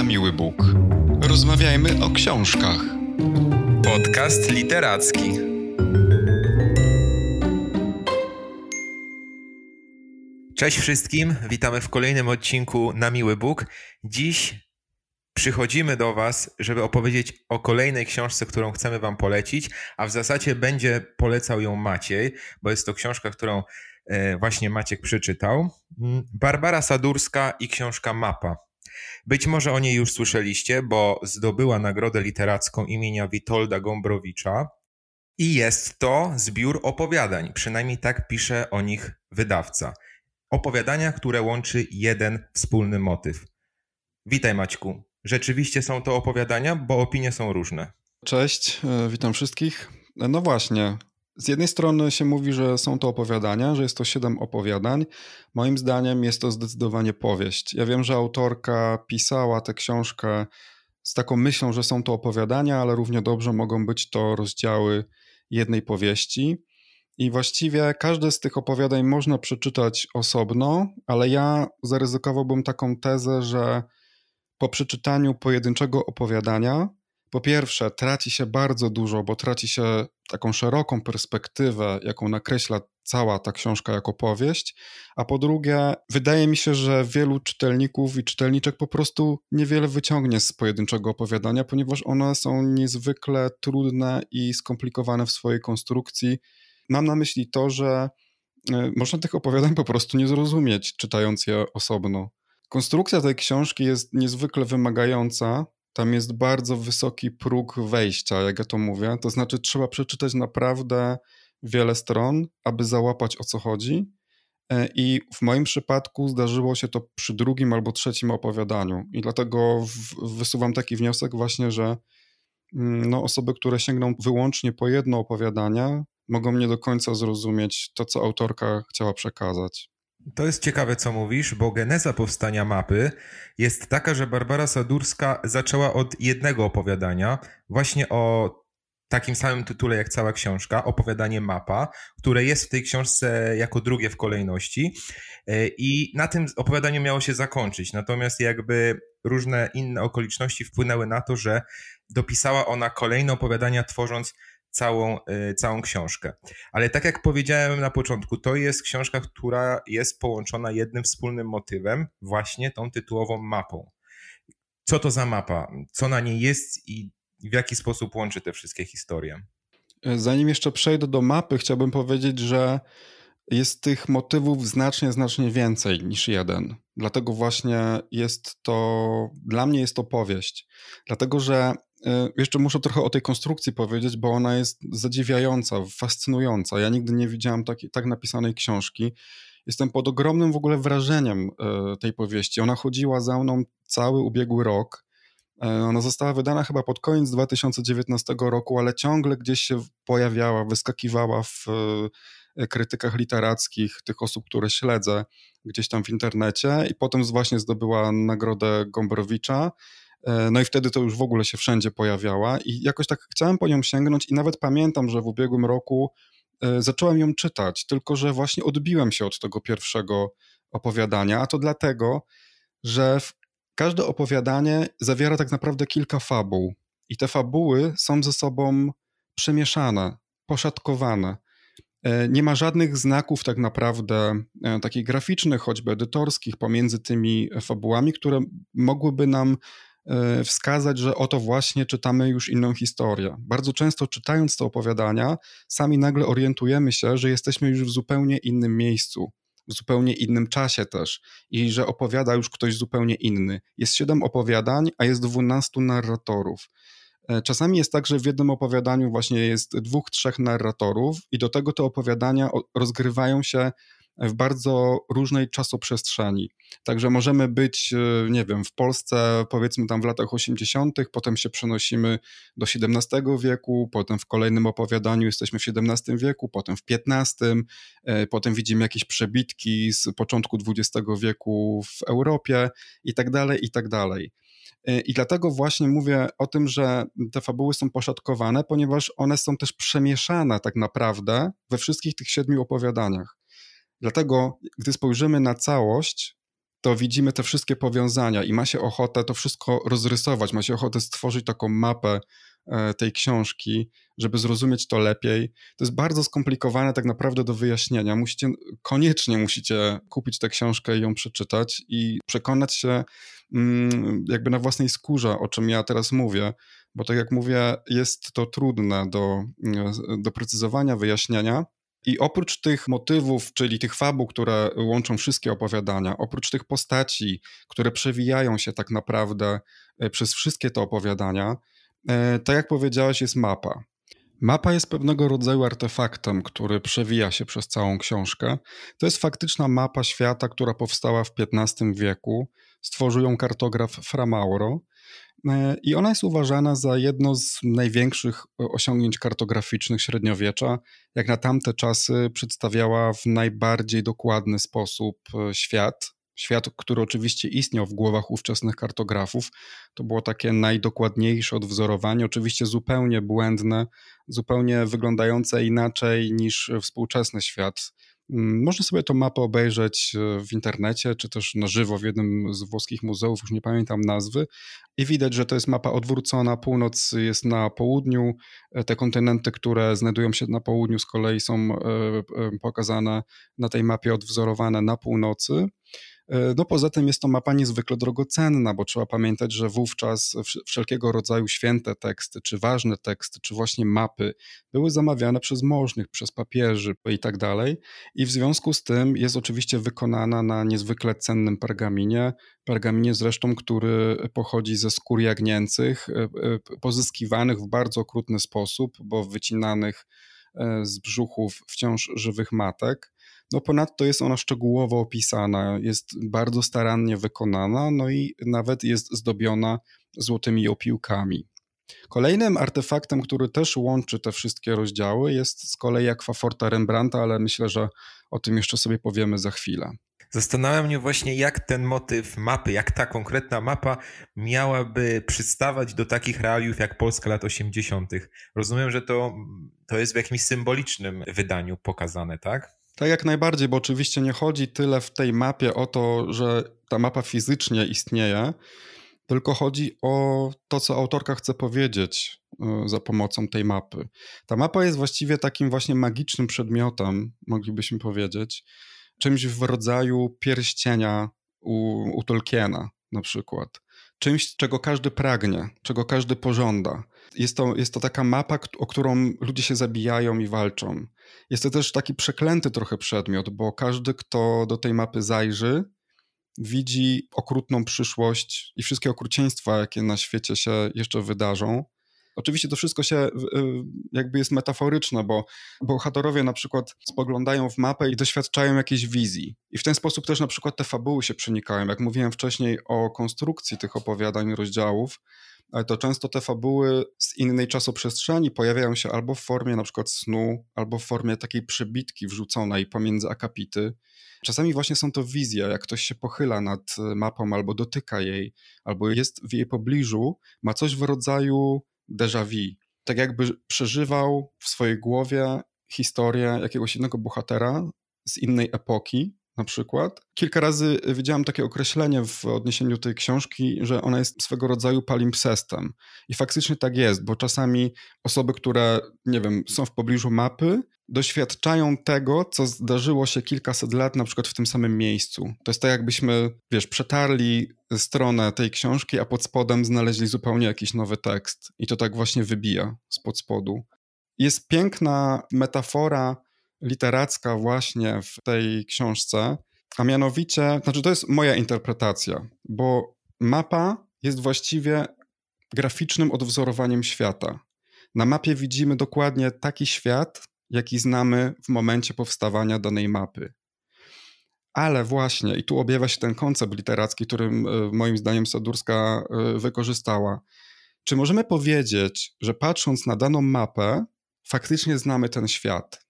na miły Bóg. Rozmawiajmy o książkach. Podcast literacki. Cześć wszystkim, witamy w kolejnym odcinku na miły Bóg. Dziś przychodzimy do Was, żeby opowiedzieć o kolejnej książce, którą chcemy Wam polecić, a w zasadzie będzie polecał ją Maciej, bo jest to książka, którą e, właśnie Maciek przeczytał. Mm, Barbara Sadurska i książka Mapa. Być może o niej już słyszeliście, bo zdobyła nagrodę literacką imienia Witolda Gombrowicza i jest to zbiór opowiadań, przynajmniej tak pisze o nich wydawca. Opowiadania, które łączy jeden wspólny motyw. Witaj Maćku. Rzeczywiście są to opowiadania, bo opinie są różne. Cześć, e, witam wszystkich. No właśnie, z jednej strony się mówi, że są to opowiadania, że jest to siedem opowiadań. Moim zdaniem jest to zdecydowanie powieść. Ja wiem, że autorka pisała tę książkę z taką myślą, że są to opowiadania, ale równie dobrze mogą być to rozdziały jednej powieści. I właściwie każde z tych opowiadań można przeczytać osobno, ale ja zaryzykowałbym taką tezę, że po przeczytaniu pojedynczego opowiadania po pierwsze, traci się bardzo dużo, bo traci się taką szeroką perspektywę, jaką nakreśla cała ta książka jako powieść, a po drugie, wydaje mi się, że wielu czytelników i czytelniczek po prostu niewiele wyciągnie z pojedynczego opowiadania, ponieważ one są niezwykle trudne i skomplikowane w swojej konstrukcji. Mam na myśli to, że e, można tych opowiadań po prostu nie zrozumieć, czytając je osobno. Konstrukcja tej książki jest niezwykle wymagająca, tam jest bardzo wysoki próg wejścia, jak ja to mówię. To znaczy, trzeba przeczytać naprawdę wiele stron, aby załapać o co chodzi. E, I w moim przypadku zdarzyło się to przy drugim albo trzecim opowiadaniu. I dlatego wysuwam taki wniosek, właśnie, że mm, no, osoby, które sięgną wyłącznie po jedno opowiadanie, mogą nie do końca zrozumieć to, co autorka chciała przekazać. To jest ciekawe, co mówisz, bo geneza powstania mapy jest taka, że Barbara Sadurska zaczęła od jednego opowiadania, właśnie o takim samym tytule jak cała książka, opowiadanie mapa, które jest w tej książce jako drugie w kolejności. E, I na tym opowiadaniu miało się zakończyć. Natomiast jakby różne inne okoliczności wpłynęły na to, że dopisała ona kolejne opowiadania, tworząc całą, y, całą książkę. Ale tak jak powiedziałem na początku, to jest książka, która jest połączona jednym wspólnym motywem, właśnie tą tytułową mapą. Co to za mapa? Co na niej jest i w jaki sposób łączy te wszystkie historie? Zanim jeszcze przejdę do mapy, chciałbym powiedzieć, że jest tych motywów znacznie, znacznie więcej niż jeden. Dlatego właśnie jest to, dla mnie jest to powieść. Dlatego, że jeszcze muszę trochę o tej konstrukcji powiedzieć, bo ona jest zadziwiająca, fascynująca. Ja nigdy nie widziałem tak, tak napisanej książki. Jestem pod ogromnym w ogóle wrażeniem e, tej powieści. Ona chodziła za mną cały ubiegły rok. E, ona została wydana chyba pod koniec 2019 roku, ale ciągle gdzieś się pojawiała, wyskakiwała w krytykach literackich tych osób, które śledzę gdzieś tam w internecie i potem właśnie zdobyła nagrodę Gombrowicza. E, no i wtedy to już w ogóle się wszędzie pojawiała i jakoś tak chciałem po nią sięgnąć i nawet pamiętam, że w ubiegłym roku e, zacząłem ją czytać, tylko że właśnie odbiłem się od tego pierwszego opowiadania, a to dlatego, że każde opowiadanie zawiera tak naprawdę kilka fabuł i te fabuły są ze sobą przemieszane, poszatkowane. E, nie ma żadnych znaków tak naprawdę takich graficznych, choćby edytorskich pomiędzy tymi fabułami, które mogłyby nam wskazać, że oto właśnie czytamy już inną historię. Bardzo często czytając te opowiadania, sami nagle orientujemy się, że jesteśmy już w zupełnie innym miejscu, w zupełnie innym czasie też i że opowiada już ktoś zupełnie inny. Jest siedem opowiadań, a jest dwunastu narratorów. E, czasami jest tak, że w jednym opowiadaniu właśnie jest dwóch, trzech narratorów, i do tego te opowiadania rozgrywają się w bardzo różnej czasoprzestrzeni. Także możemy być, e, nie wiem, w Polsce powiedzmy tam w latach 80., potem się przenosimy do XVII wieku, potem w kolejnym opowiadaniu jesteśmy w XVII wieku, potem w XV, e, potem widzimy jakieś przebitki z początku XX wieku w Europie i tak dalej, i tak dalej. E, I dlatego właśnie mówię o tym, że te fabuły są poszatkowane, ponieważ one są też przemieszane tak naprawdę we wszystkich tych siedmiu opowiadaniach. Dlatego, gdy spojrzymy na całość, to widzimy te wszystkie powiązania i ma się ochotę to wszystko rozrysować, ma się ochotę stworzyć taką mapę e, tej książki, żeby zrozumieć to lepiej. To jest bardzo skomplikowane tak naprawdę do wyjaśnienia. Musicie, koniecznie musicie kupić tę książkę i ją przeczytać i przekonać się mm, jakby na własnej skórze, o czym ja teraz mówię, bo tak jak mówię, jest to trudne do doprecyzowania, wyjaśnienia. I oprócz tych motywów, czyli tych fabuł, które łączą wszystkie opowiadania, oprócz tych postaci, które przewijają się tak naprawdę e, przez wszystkie te opowiadania, e, tak jak powiedziałeś, jest mapa. Mapa jest pewnego rodzaju artefaktem, który przewija się przez całą książkę. To jest faktyczna mapa świata, która powstała w XV wieku. Stworzył ją kartograf Fra Mauro E, I ona jest uważana za jedno z największych e, osiągnięć kartograficznych średniowiecza. Jak na tamte czasy przedstawiała w najbardziej dokładny sposób e, świat. Świat, który oczywiście istniał w głowach ówczesnych kartografów. To było takie najdokładniejsze odwzorowanie, oczywiście zupełnie błędne, zupełnie wyglądające inaczej niż współczesny świat można sobie tą mapę obejrzeć e, w internecie, czy też na żywo w jednym z włoskich muzeów, już nie pamiętam nazwy, i widać, że to jest mapa odwrócona. Północ jest na południu, e, te kontynenty, które znajdują się na południu, z kolei są e, pokazane na tej mapie odwzorowane na północy. E, no poza tym jest to mapa niezwykle drogocenna, bo trzeba pamiętać, że wówczas wszelkiego rodzaju święte teksty, czy ważne teksty, czy właśnie mapy były zamawiane przez możnych, przez papieży i tak dalej. I w związku z tym jest oczywiście wykonana na niezwykle cennym pergaminie, pergaminie zresztą, który pochodzi ze skór jagnięcych, e, e, pozyskiwanych w bardzo okrutny sposób, bo wycinanych z brzuchów wciąż żywych matek. No ponadto jest ona szczegółowo opisana, jest bardzo starannie wykonana, no i nawet jest zdobiona złotymi opiłkami. Kolejnym artefaktem, który też łączy te wszystkie rozdziały, jest z kolei akwaforta Rembrandta, ale myślę, że o tym jeszcze sobie powiemy za chwilę. Zastanawia mnie właśnie, jak ten motyw mapy, jak ta konkretna mapa miałaby przystawać do takich realiów jak Polska lat 80. Rozumiem, że to, to jest w jakimś symbolicznym wydaniu pokazane, tak? Tak jak najbardziej, bo oczywiście nie chodzi tyle w tej mapie o to, że ta mapa fizycznie istnieje, tylko chodzi o to, co autorka chce powiedzieć e, za pomocą tej mapy. Ta mapa jest właściwie takim właśnie magicznym przedmiotem, moglibyśmy powiedzieć, czymś w rodzaju pierścienia u, u Tolkiena na przykład. Czymś, czego każdy pragnie, czego każdy pożąda. Jest to, jest to taka mapa, o którą ludzie się zabijają i walczą. Jest to też taki przeklęty trochę przedmiot, bo każdy, kto do tej mapy zajrzy, widzi okrutną przyszłość i wszystkie okrucieństwa, jakie na świecie się jeszcze wydarzą. Oczywiście to wszystko się jakby jest metaforyczne, bo bohaterowie na przykład spoglądają w mapę i doświadczają jakiejś wizji. I w ten sposób też na przykład te fabuły się przenikają. Jak mówiłem wcześniej o konstrukcji tych opowiadań, rozdziałów, to często te fabuły z innej czasoprzestrzeni pojawiają się albo w formie na przykład snu, albo w formie takiej przebitki wrzuconej pomiędzy akapity. Czasami właśnie są to wizje, jak ktoś się pochyla nad mapą albo dotyka jej, albo jest w jej pobliżu, ma coś w rodzaju déjà vu. Tak jakby przeżywał w swojej głowie historię jakiegoś innego bohatera z innej epoki, na przykład. Kilka razy widziałem takie określenie w odniesieniu tej książki, że ona jest swego rodzaju palimpsestem. I faktycznie tak jest, bo czasami osoby, które, nie wiem, są w pobliżu mapy, doświadczają tego, co zdarzyło się kilkaset lat na przykład w tym samym miejscu. To jest tak, jakbyśmy, wiesz, przetarli stronę tej książki, a pod spodem znaleźli zupełnie jakiś nowy tekst. I to tak właśnie wybija spod spodu. Jest piękna metafora literacka właśnie w tej książce, a mianowicie, znaczy to jest moja interpretacja, bo mapa jest właściwie graficznym odwzorowaniem świata. Na mapie widzimy dokładnie taki świat, jaki znamy w momencie powstawania danej mapy. Ale właśnie, i tu objawia się ten koncept literacki, którym e, moim zdaniem Sadurska e, wykorzystała. Czy możemy powiedzieć, że patrząc na daną mapę, faktycznie znamy ten świat?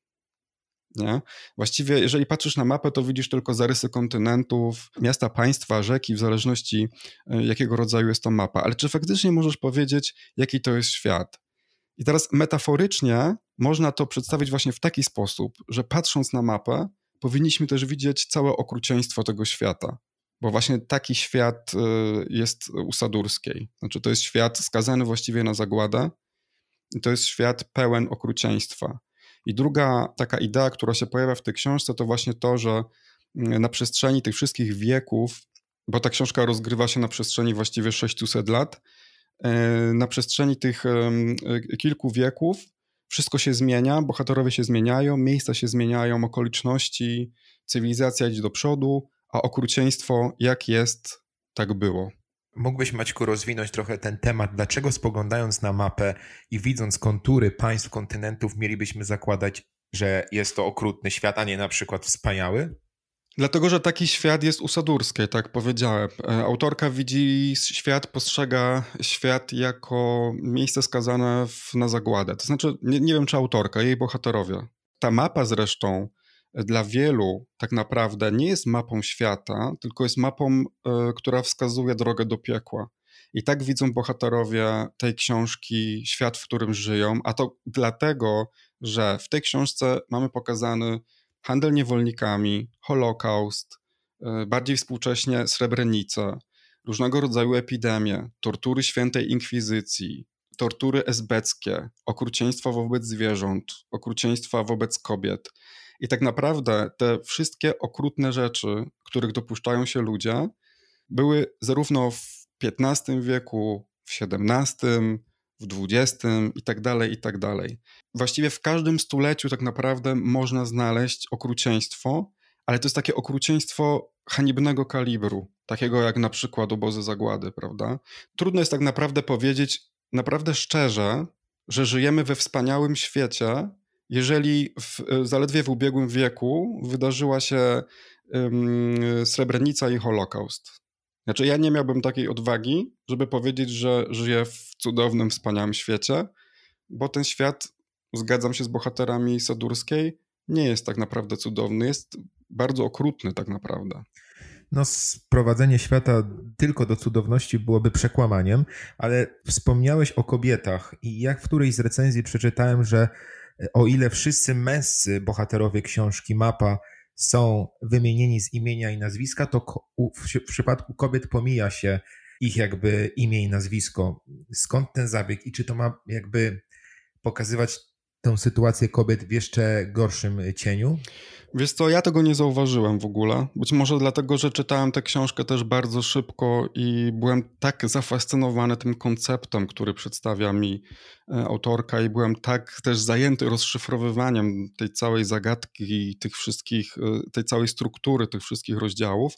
Nie? Właściwie, jeżeli patrzysz na mapę, to widzisz tylko zarysy kontynentów, miasta, państwa, rzeki, w zależności e, jakiego rodzaju jest to mapa. Ale czy faktycznie możesz powiedzieć, jaki to jest świat? I teraz metaforycznie można to przedstawić właśnie w taki sposób, że patrząc na mapę, powinniśmy też widzieć całe okrucieństwo tego świata. bo właśnie taki świat y, jest u Sadurskiej. Znaczy to jest świat skazany właściwie na zagładę i to jest świat pełen okrucieństwa. I druga taka idea, która się pojawia w tej książce, to właśnie to, że mm, na przestrzeni tych wszystkich wieków, bo ta książka rozgrywa się na przestrzeni właściwie 600 lat, e, na przestrzeni tych e, kilku wieków wszystko się zmienia, bohaterowie się zmieniają, miejsca się zmieniają, okoliczności, cywilizacja idzie do przodu, a okrucieństwo jak jest, tak było. Mógłbyś, Maćku, rozwinąć trochę ten temat, dlaczego spoglądając na mapę i widząc kontury państw, kontynentów, mielibyśmy zakładać, że jest to okrutny świat, a nie na przykład wspaniały? Dlatego, że taki świat jest u Sadurskiej, tak powiedziałem. E, autorka widzi świat, postrzega świat jako miejsce skazane na zagładę. To znaczy, nie, nie wiem czy autorka, jej bohaterowie. Ta mapa zresztą dla wielu tak naprawdę nie jest mapą świata, tylko jest mapą, y, która wskazuje drogę do piekła. I tak widzą bohaterowie tej książki świat, w którym żyją, a to dlatego, że w tej książce mamy pokazany handel niewolnikami, Holokaust, y, bardziej współcześnie Srebrenicę, różnego rodzaju epidemie, tortury świętej inkwizycji, tortury esbeckie, okrucieństwa wobec zwierząt, okrucieństwa wobec kobiet. I tak naprawdę te wszystkie okrutne rzeczy, których dopuszczają się ludzie, były zarówno w XV wieku, w XVII, w XX i tak dalej, i tak dalej. Właściwie w każdym stuleciu tak naprawdę można znaleźć okrucieństwo, ale to jest takie okrucieństwo haniebnego kalibru, takiego jak na przykład obozy zagłady, prawda? Trudno jest tak naprawdę powiedzieć, naprawdę szczerze, że żyjemy we wspaniałym świecie, jeżeli w, e, zaledwie w ubiegłym wieku wydarzyła się um, Srebrenica i Holokaust. Znaczy, ja nie miałbym takiej odwagi, żeby powiedzieć, że żyję w cudownym, wspaniałym świecie, bo ten świat, zgadzam się z bohaterami Sadurskiej, nie jest tak naprawdę cudowny, jest bardzo okrutny tak naprawdę. No, sprowadzenie świata tylko do cudowności byłoby przekłamaniem, ale wspomniałeś o kobietach i jak w którejś z recenzji przeczytałem, że o ile wszyscy męscy bohaterowie książki Mapa są wymienieni z imienia i nazwiska, to w przypadku kobiet pomija się ich jakby imię i nazwisko. Skąd ten zabieg i czy to ma jakby pokazywać tę sytuację kobiet w jeszcze gorszym cieniu? Wiesz co, ja tego nie zauważyłem w ogóle. Być może dlatego, że czytałem tę książkę też bardzo szybko i byłem tak zafascynowany tym konceptem, który przedstawia mi e, autorka i byłem tak też zajęty rozszyfrowywaniem tej całej zagadki i tych wszystkich, e, tej całej struktury tych wszystkich rozdziałów,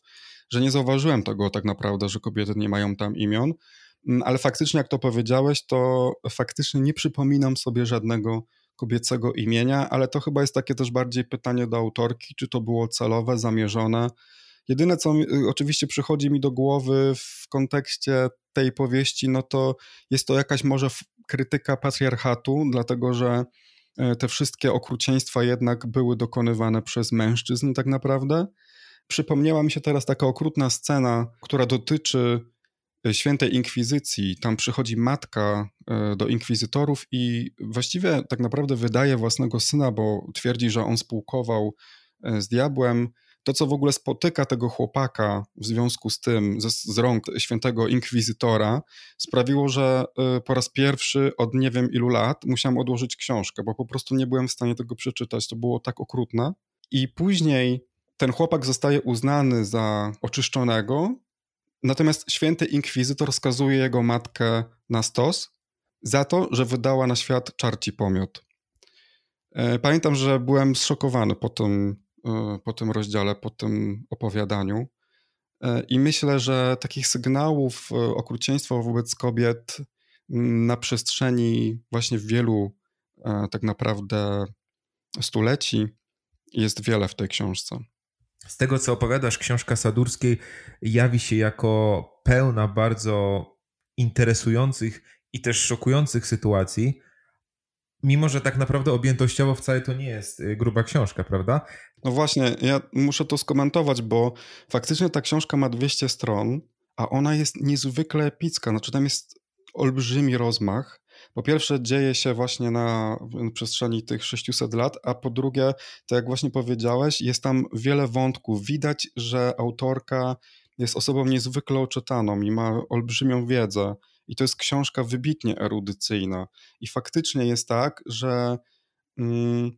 że nie zauważyłem tego tak naprawdę, że kobiety nie mają tam imion. Mm, ale faktycznie, jak to powiedziałeś, to faktycznie nie przypominam sobie żadnego kobiecego imienia, ale to chyba jest takie też bardziej pytanie do autorki, czy to było celowe, zamierzone. Jedyne, co mi, y, oczywiście przychodzi mi do głowy w kontekście tej powieści, no to jest to jakaś może krytyka patriarchatu, dlatego że e, te wszystkie okrucieństwa jednak były dokonywane przez mężczyzn tak naprawdę. Przypomniała mi się teraz taka okrutna scena, która dotyczy świętej inkwizycji. Tam przychodzi matka e, do inkwizytorów i właściwie tak naprawdę wydaje własnego syna, bo twierdzi, że on spółkował e, z diabłem. To, co w ogóle spotyka tego chłopaka w związku z tym, z, z rąk świętego inkwizytora, sprawiło, że e, po raz pierwszy od nie wiem ilu lat musiałem odłożyć książkę, bo po prostu nie byłem w stanie tego przeczytać. To było tak okrutne. I później ten chłopak zostaje uznany za oczyszczonego, Natomiast święty inkwizytor skazuje jego matkę na stos za to, że wydała na świat czarci pomiot. E, pamiętam, że byłem zszokowany po tym, e, po tym rozdziale, po tym opowiadaniu. E, I myślę, że takich sygnałów okrucieństwa wobec kobiet na przestrzeni właśnie wielu tak naprawdę stuleci jest wiele w tej książce. Z tego, co opowiadasz, książka Sadurskiej jawi się jako pełna bardzo interesujących i też szokujących sytuacji, mimo że tak naprawdę objętościowo wcale to nie jest y, gruba książka, prawda? No właśnie, ja muszę to skomentować, bo faktycznie ta książka ma 200 stron, a ona jest niezwykle epicka. Znaczy tam jest olbrzymi rozmach po pierwsze dzieje się właśnie na przestrzeni tych 600 lat, a po drugie, tak jak właśnie powiedziałeś, jest tam wiele wątków. Widać, że autorka jest osobą niezwykle oczytaną i ma olbrzymią wiedzę. I to jest książka wybitnie erudycyjna. I faktycznie jest tak, że mm,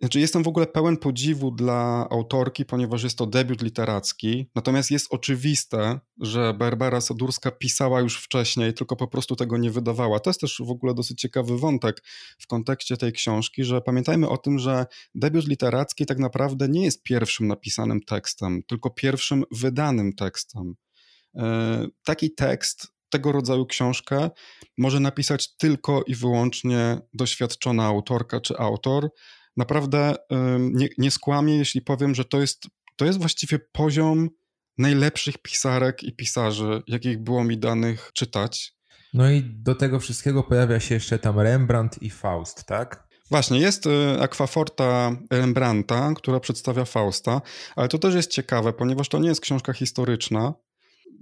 znaczy jestem w ogóle pełen podziwu dla autorki, ponieważ jest to debiut literacki. Natomiast jest oczywiste, że Barbara Sadurska pisała już wcześniej, tylko po prostu tego nie wydawała. To jest też w ogóle dosyć ciekawy wątek w kontekście tej książki, że pamiętajmy o tym, że debiut literacki tak naprawdę nie jest pierwszym napisanym tekstem, tylko pierwszym wydanym tekstem. E, taki tekst tego rodzaju książkę może napisać tylko i wyłącznie doświadczona autorka czy autor, naprawdę nie, nie skłamię, jeśli powiem, że to jest, to jest właściwie poziom najlepszych pisarek i pisarzy, jakich było mi danych czytać. No i do tego wszystkiego pojawia się jeszcze tam Rembrandt i Faust, tak? Właśnie, jest y, akwaforta Rembrandta, która przedstawia Fausta, ale to też jest ciekawe, ponieważ to nie jest książka historyczna.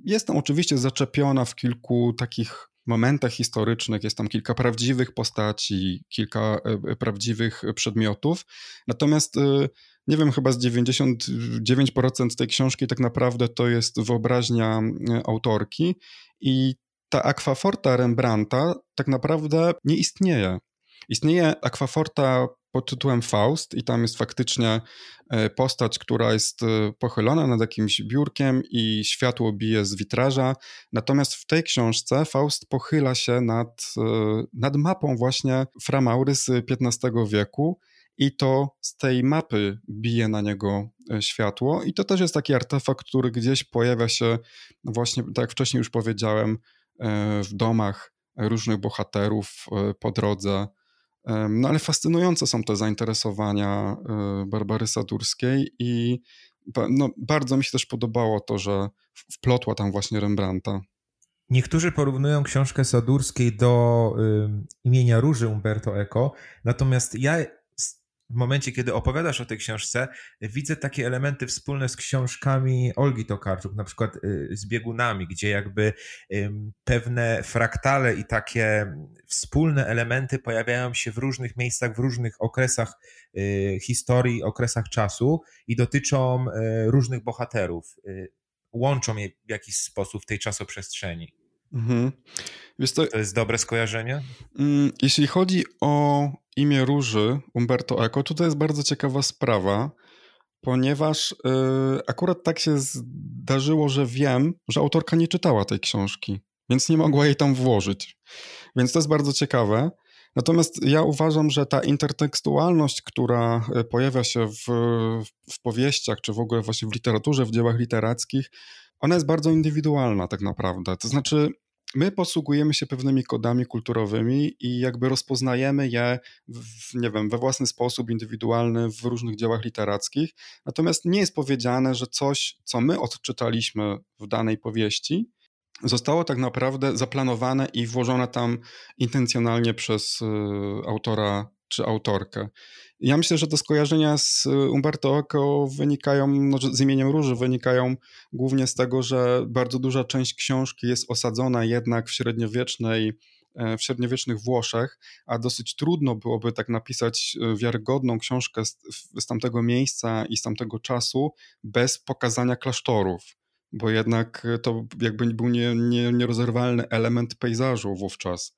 Jest tam oczywiście zaczepiona w kilku takich momentach historycznych, jest tam kilka prawdziwych postaci, kilka e, e, prawdziwych przedmiotów. Natomiast e, nie wiem, chyba z 99% tej książki tak naprawdę to jest wyobraźnia autorki i ta akwaforta Rembrandta tak naprawdę nie istnieje. Istnieje akwaforta pod tytułem Faust i tam jest faktycznie e, postać, która jest e, pochylona nad jakimś biurkiem i światło bije z witraża. Natomiast w tej książce Faust pochyla się nad, e, nad mapą właśnie Framaury z XV wieku i to z tej mapy bije na niego światło i to też jest taki artefakt, który gdzieś pojawia się właśnie, tak jak wcześniej już powiedziałem, w domach różnych bohaterów po drodze no ale fascynujące są te zainteresowania e, Barbary Sadurskiej i no, bardzo mi się też podobało to, że wplotła tam właśnie Rembrandta. Niektórzy porównują książkę Sadurskiej do y, imienia Róży Umberto Eco, natomiast ja w momencie, kiedy opowiadasz o tej książce, widzę takie elementy wspólne z książkami Olgi Tokarczuk, na przykład y, z biegunami, gdzie jakby pewne fraktale i takie wspólne elementy pojawiają się w różnych miejscach, w różnych okresach y, historii, okresach czasu i dotyczą y, różnych bohaterów. Łączą je w jakiś sposób w tej czasoprzestrzeni. Mhm. To, to, jest dobre skojarzenie? Mm, jeśli chodzi o imię Róży Umberto Eco, to to jest bardzo ciekawa sprawa, ponieważ yy, akurat tak się zdarzyło, że wiem, że autorka nie czytała tej książki, więc nie mogła jej tam włożyć. Więc to jest bardzo ciekawe. Natomiast ja uważam, że ta intertekstualność, która y, pojawia się w, w powieściach, czy w ogóle właśnie w literaturze, w dziełach literackich, ona jest bardzo indywidualna tak naprawdę. To znaczy, my posługujemy się pewnymi kodami kulturowymi i jakby rozpoznajemy je, w, nie wiem, we własny sposób indywidualny w różnych dziełach literackich. Natomiast nie jest powiedziane, że coś, co my odczytaliśmy w danej powieści, zostało tak naprawdę zaplanowane i włożone tam intencjonalnie przez y, autora czy autorkę. Ja myślę, że te skojarzenia z Umberto Eco wynikają, no, z imieniem Róży wynikają głównie z tego, że bardzo duża część książki jest osadzona jednak w średniowiecznej e, w średniowiecznych Włoszech, a dosyć trudno byłoby tak napisać e, wiarygodną książkę z, z tamtego miejsca i z tamtego czasu bez pokazania klasztorów, bo jednak to jakby był nie, nie, nierozerwalny element pejzażu wówczas.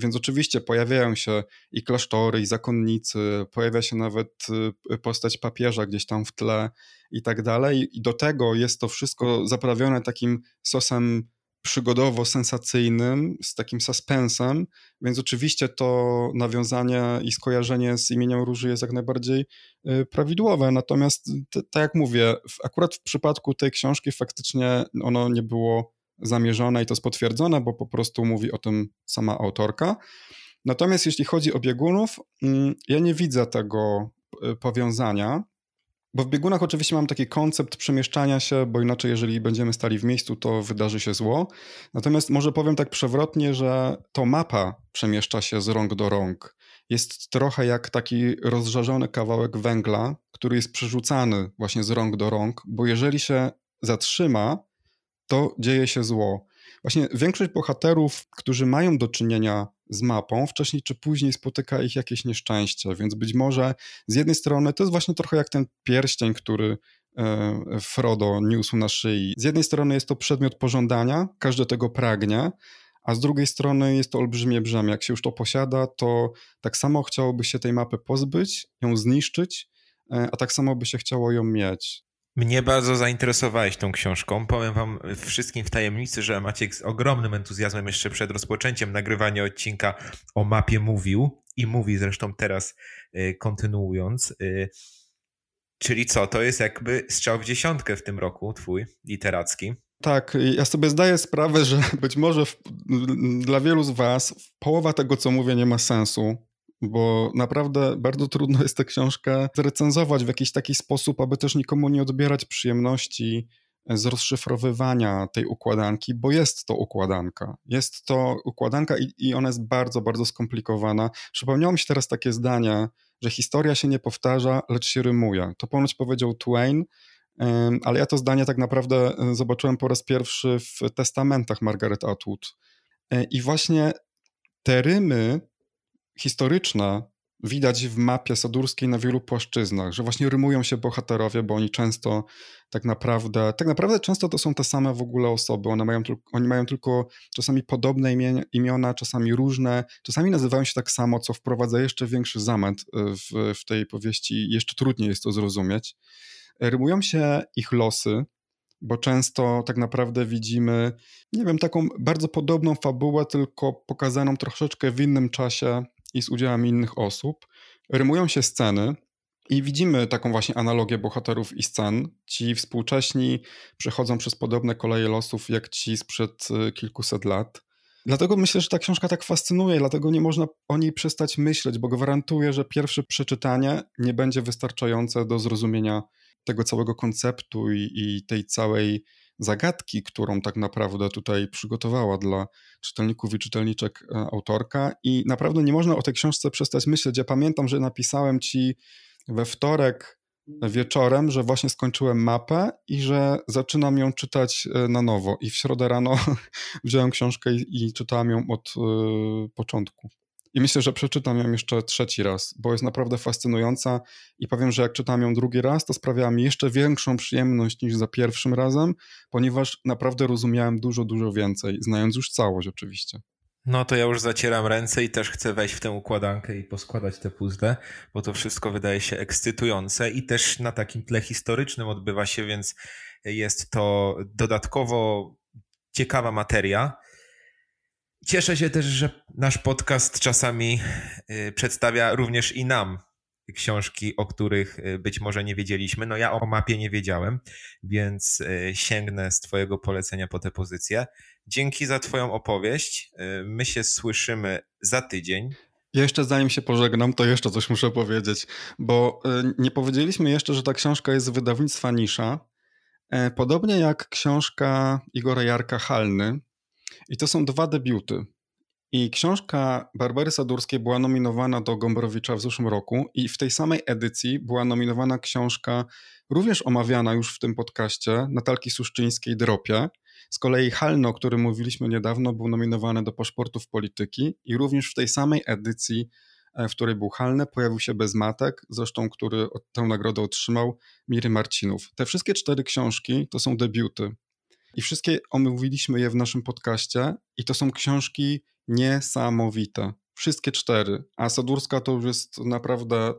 Więc oczywiście pojawiają się i klasztory, i zakonnicy, pojawia się nawet y, postać papieża gdzieś tam w tle i tak dalej. I do tego jest to wszystko zaprawione takim sosem przygodowo-sensacyjnym, z takim suspensem, więc oczywiście to nawiązanie i skojarzenie z imieniem Róży jest jak najbardziej y, prawidłowe. Natomiast, tak jak mówię, akurat w przypadku tej książki faktycznie ono nie było zamierzone i to jest potwierdzone, bo po prostu mówi o tym sama autorka. Natomiast jeśli chodzi o biegunów, mm, ja nie widzę tego y, powiązania, bo w biegunach oczywiście mam taki koncept przemieszczania się, bo inaczej, jeżeli będziemy stali w miejscu, to wydarzy się zło. Natomiast może powiem tak przewrotnie, że to mapa przemieszcza się z rąk do rąk. Jest trochę jak taki rozżarzony kawałek węgla, który jest przerzucany właśnie z rąk do rąk, bo jeżeli się zatrzyma, to dzieje się zło. Właśnie większość bohaterów, którzy mają do czynienia z mapą, wcześniej czy później spotyka ich jakieś nieszczęście, więc być może z jednej strony to jest właśnie trochę jak ten pierścień, który Frodo niósł na szyi. Z jednej strony jest to przedmiot pożądania, każdy tego pragnie, a z drugiej strony jest to olbrzymie brzemię. Jak się już to posiada, to tak samo chciałoby się tej mapy pozbyć, ją zniszczyć, e, a tak samo by się chciało ją mieć. Mnie bardzo zainteresowałeś tą książką. Powiem wam wszystkim w tajemnicy, że Maciek z ogromnym entuzjazmem jeszcze przed rozpoczęciem nagrywania odcinka o mapie mówił i mówi zresztą teraz y, kontynuując. Y, czyli co, to jest jakby strzał w dziesiątkę w tym roku twój literacki. Tak, ja sobie zdaję sprawę, że być może w, dla wielu z Was połowa tego, co mówię, nie ma sensu, bo naprawdę bardzo trudno jest tę książkę zrecenzować w jakiś taki sposób, aby też nikomu nie odbierać przyjemności z rozszyfrowywania tej układanki, bo jest to układanka. Jest to układanka i, i ona jest bardzo, bardzo skomplikowana. Przypomniało mi się teraz takie zdanie, że historia się nie powtarza, lecz się rymuje. To ponoć powiedział Twain, ale ja to zdanie tak naprawdę e, zobaczyłem po raz pierwszy w testamentach Margaret Atwood. E, I właśnie te rymy historyczne widać w mapie sadurskiej na wielu płaszczyznach, że właśnie rymują się bohaterowie, bo oni często tak naprawdę, tak naprawdę często to są te same w ogóle osoby, one mają, oni mają tylko czasami podobne imiona, czasami różne, czasami nazywają się tak samo, co wprowadza jeszcze większy zamęt e, w, w tej powieści, jeszcze trudniej jest to zrozumieć. Rymują się ich losy, bo często tak naprawdę widzimy, nie wiem, taką bardzo podobną fabułę, tylko pokazaną troszeczkę w innym czasie i z udziałem innych osób. Rymują się sceny i widzimy taką właśnie analogię bohaterów i scen. Ci współcześni przechodzą przez podobne koleje losów jak ci sprzed y, kilkuset lat. Dlatego myślę, że ta książka tak fascynuje, dlatego nie można o niej przestać myśleć, bo gwarantuję, że pierwsze przeczytanie nie będzie wystarczające do zrozumienia tego całego konceptu i, i tej całej zagadki, którą tak naprawdę tutaj przygotowała dla czytelników i czytelniczek e, autorka. I naprawdę nie można o tej książce przestać myśleć. Ja pamiętam, że napisałem ci we wtorek wieczorem, że właśnie skończyłem mapę i że zaczynam ją czytać e, na nowo. I w środę rano wziąłem książkę i, i czytałem ją od y, początku. I myślę, że przeczytam ją jeszcze trzeci raz, bo jest naprawdę fascynująca i powiem, że jak czytam ją drugi raz, to sprawiała mi jeszcze większą przyjemność niż za pierwszym razem, ponieważ naprawdę rozumiałem dużo, dużo więcej, znając już całość oczywiście. No to ja już zacieram ręce i też chcę wejść w tę układankę i poskładać te puzzle, bo to wszystko wydaje się ekscytujące i też na takim tle historycznym odbywa się, więc jest to dodatkowo ciekawa materia. Cieszę się też, że nasz podcast czasami y, przedstawia również i nam książki, o których y, być może nie wiedzieliśmy. No ja o mapie nie wiedziałem, więc y, sięgnę z Twojego polecenia po tę pozycję. Dzięki za Twoją opowieść. My się słyszymy za tydzień. Jeszcze zanim się pożegnam, to jeszcze coś muszę powiedzieć, bo nie powiedzieliśmy jeszcze, że ta książka jest z wydawnictwa Nisza. E, podobnie jak książka Igora Jarka Halny, i to są dwa debiuty. I książka Barbary Sadurskiej była nominowana do Gombrowicza w zeszłym roku i w tej samej edycji była nominowana książka, również omawiana już w tym podcaście, Natalki Suszczyńskiej Dropie. Z kolei Halno, o którym mówiliśmy niedawno, był nominowany do paszportów polityki i również w tej samej edycji, e, w której był Halne, pojawił się Bezmatek, zresztą który tę nagrodę otrzymał, Miry Marcinów. Te wszystkie cztery książki to są debiuty i wszystkie omówiliśmy je w naszym podcaście i to są książki niesamowite. Wszystkie cztery. A Sadurska to już jest naprawdę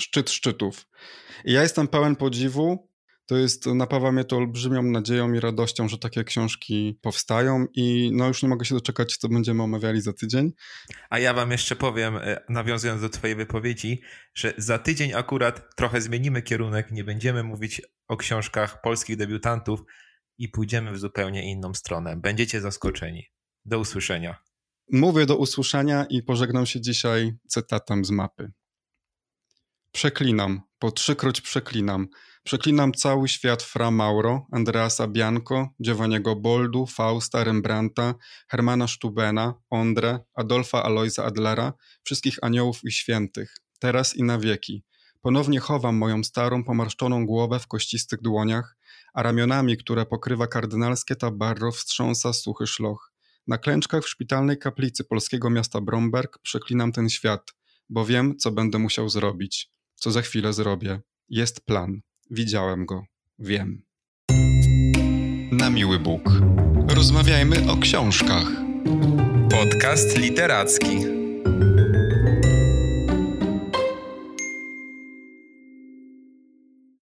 szczyt szczytów. I ja jestem pełen podziwu. To jest, napawa mnie to olbrzymią nadzieją i radością, że takie książki powstają i no już nie mogę się doczekać, co będziemy omawiali za tydzień. A ja wam jeszcze powiem, e, nawiązując do twojej wypowiedzi, że za tydzień akurat trochę zmienimy kierunek, nie będziemy mówić o książkach polskich debiutantów, i pójdziemy w zupełnie inną stronę. Będziecie zaskoczeni. Do usłyszenia. Mówię do usłyszenia i pożegnam się dzisiaj cytatem z mapy. Przeklinam, po trzykroć przeklinam. Przeklinam cały świat Fra Mauro, Andreasa Bianco, Giovanniego Boldu, Fausta, Rembrandta, Hermana Stubena, Ondre, Adolfa Aloisa Adlera, wszystkich aniołów i świętych, teraz i na wieki. Ponownie chowam moją starą, pomarszczoną głowę w kościstych dłoniach, a ramionami, które pokrywa kardynalskie tabarro, wstrząsa suchy szloch. Na klęczkach w szpitalnej kaplicy polskiego miasta Bromberg przeklinam ten świat, bo wiem, co będę musiał zrobić, co za chwilę zrobię. Jest plan. Widziałem go. wiem. Na miły Bóg. Rozmawiajmy o książkach. Podcast literacki.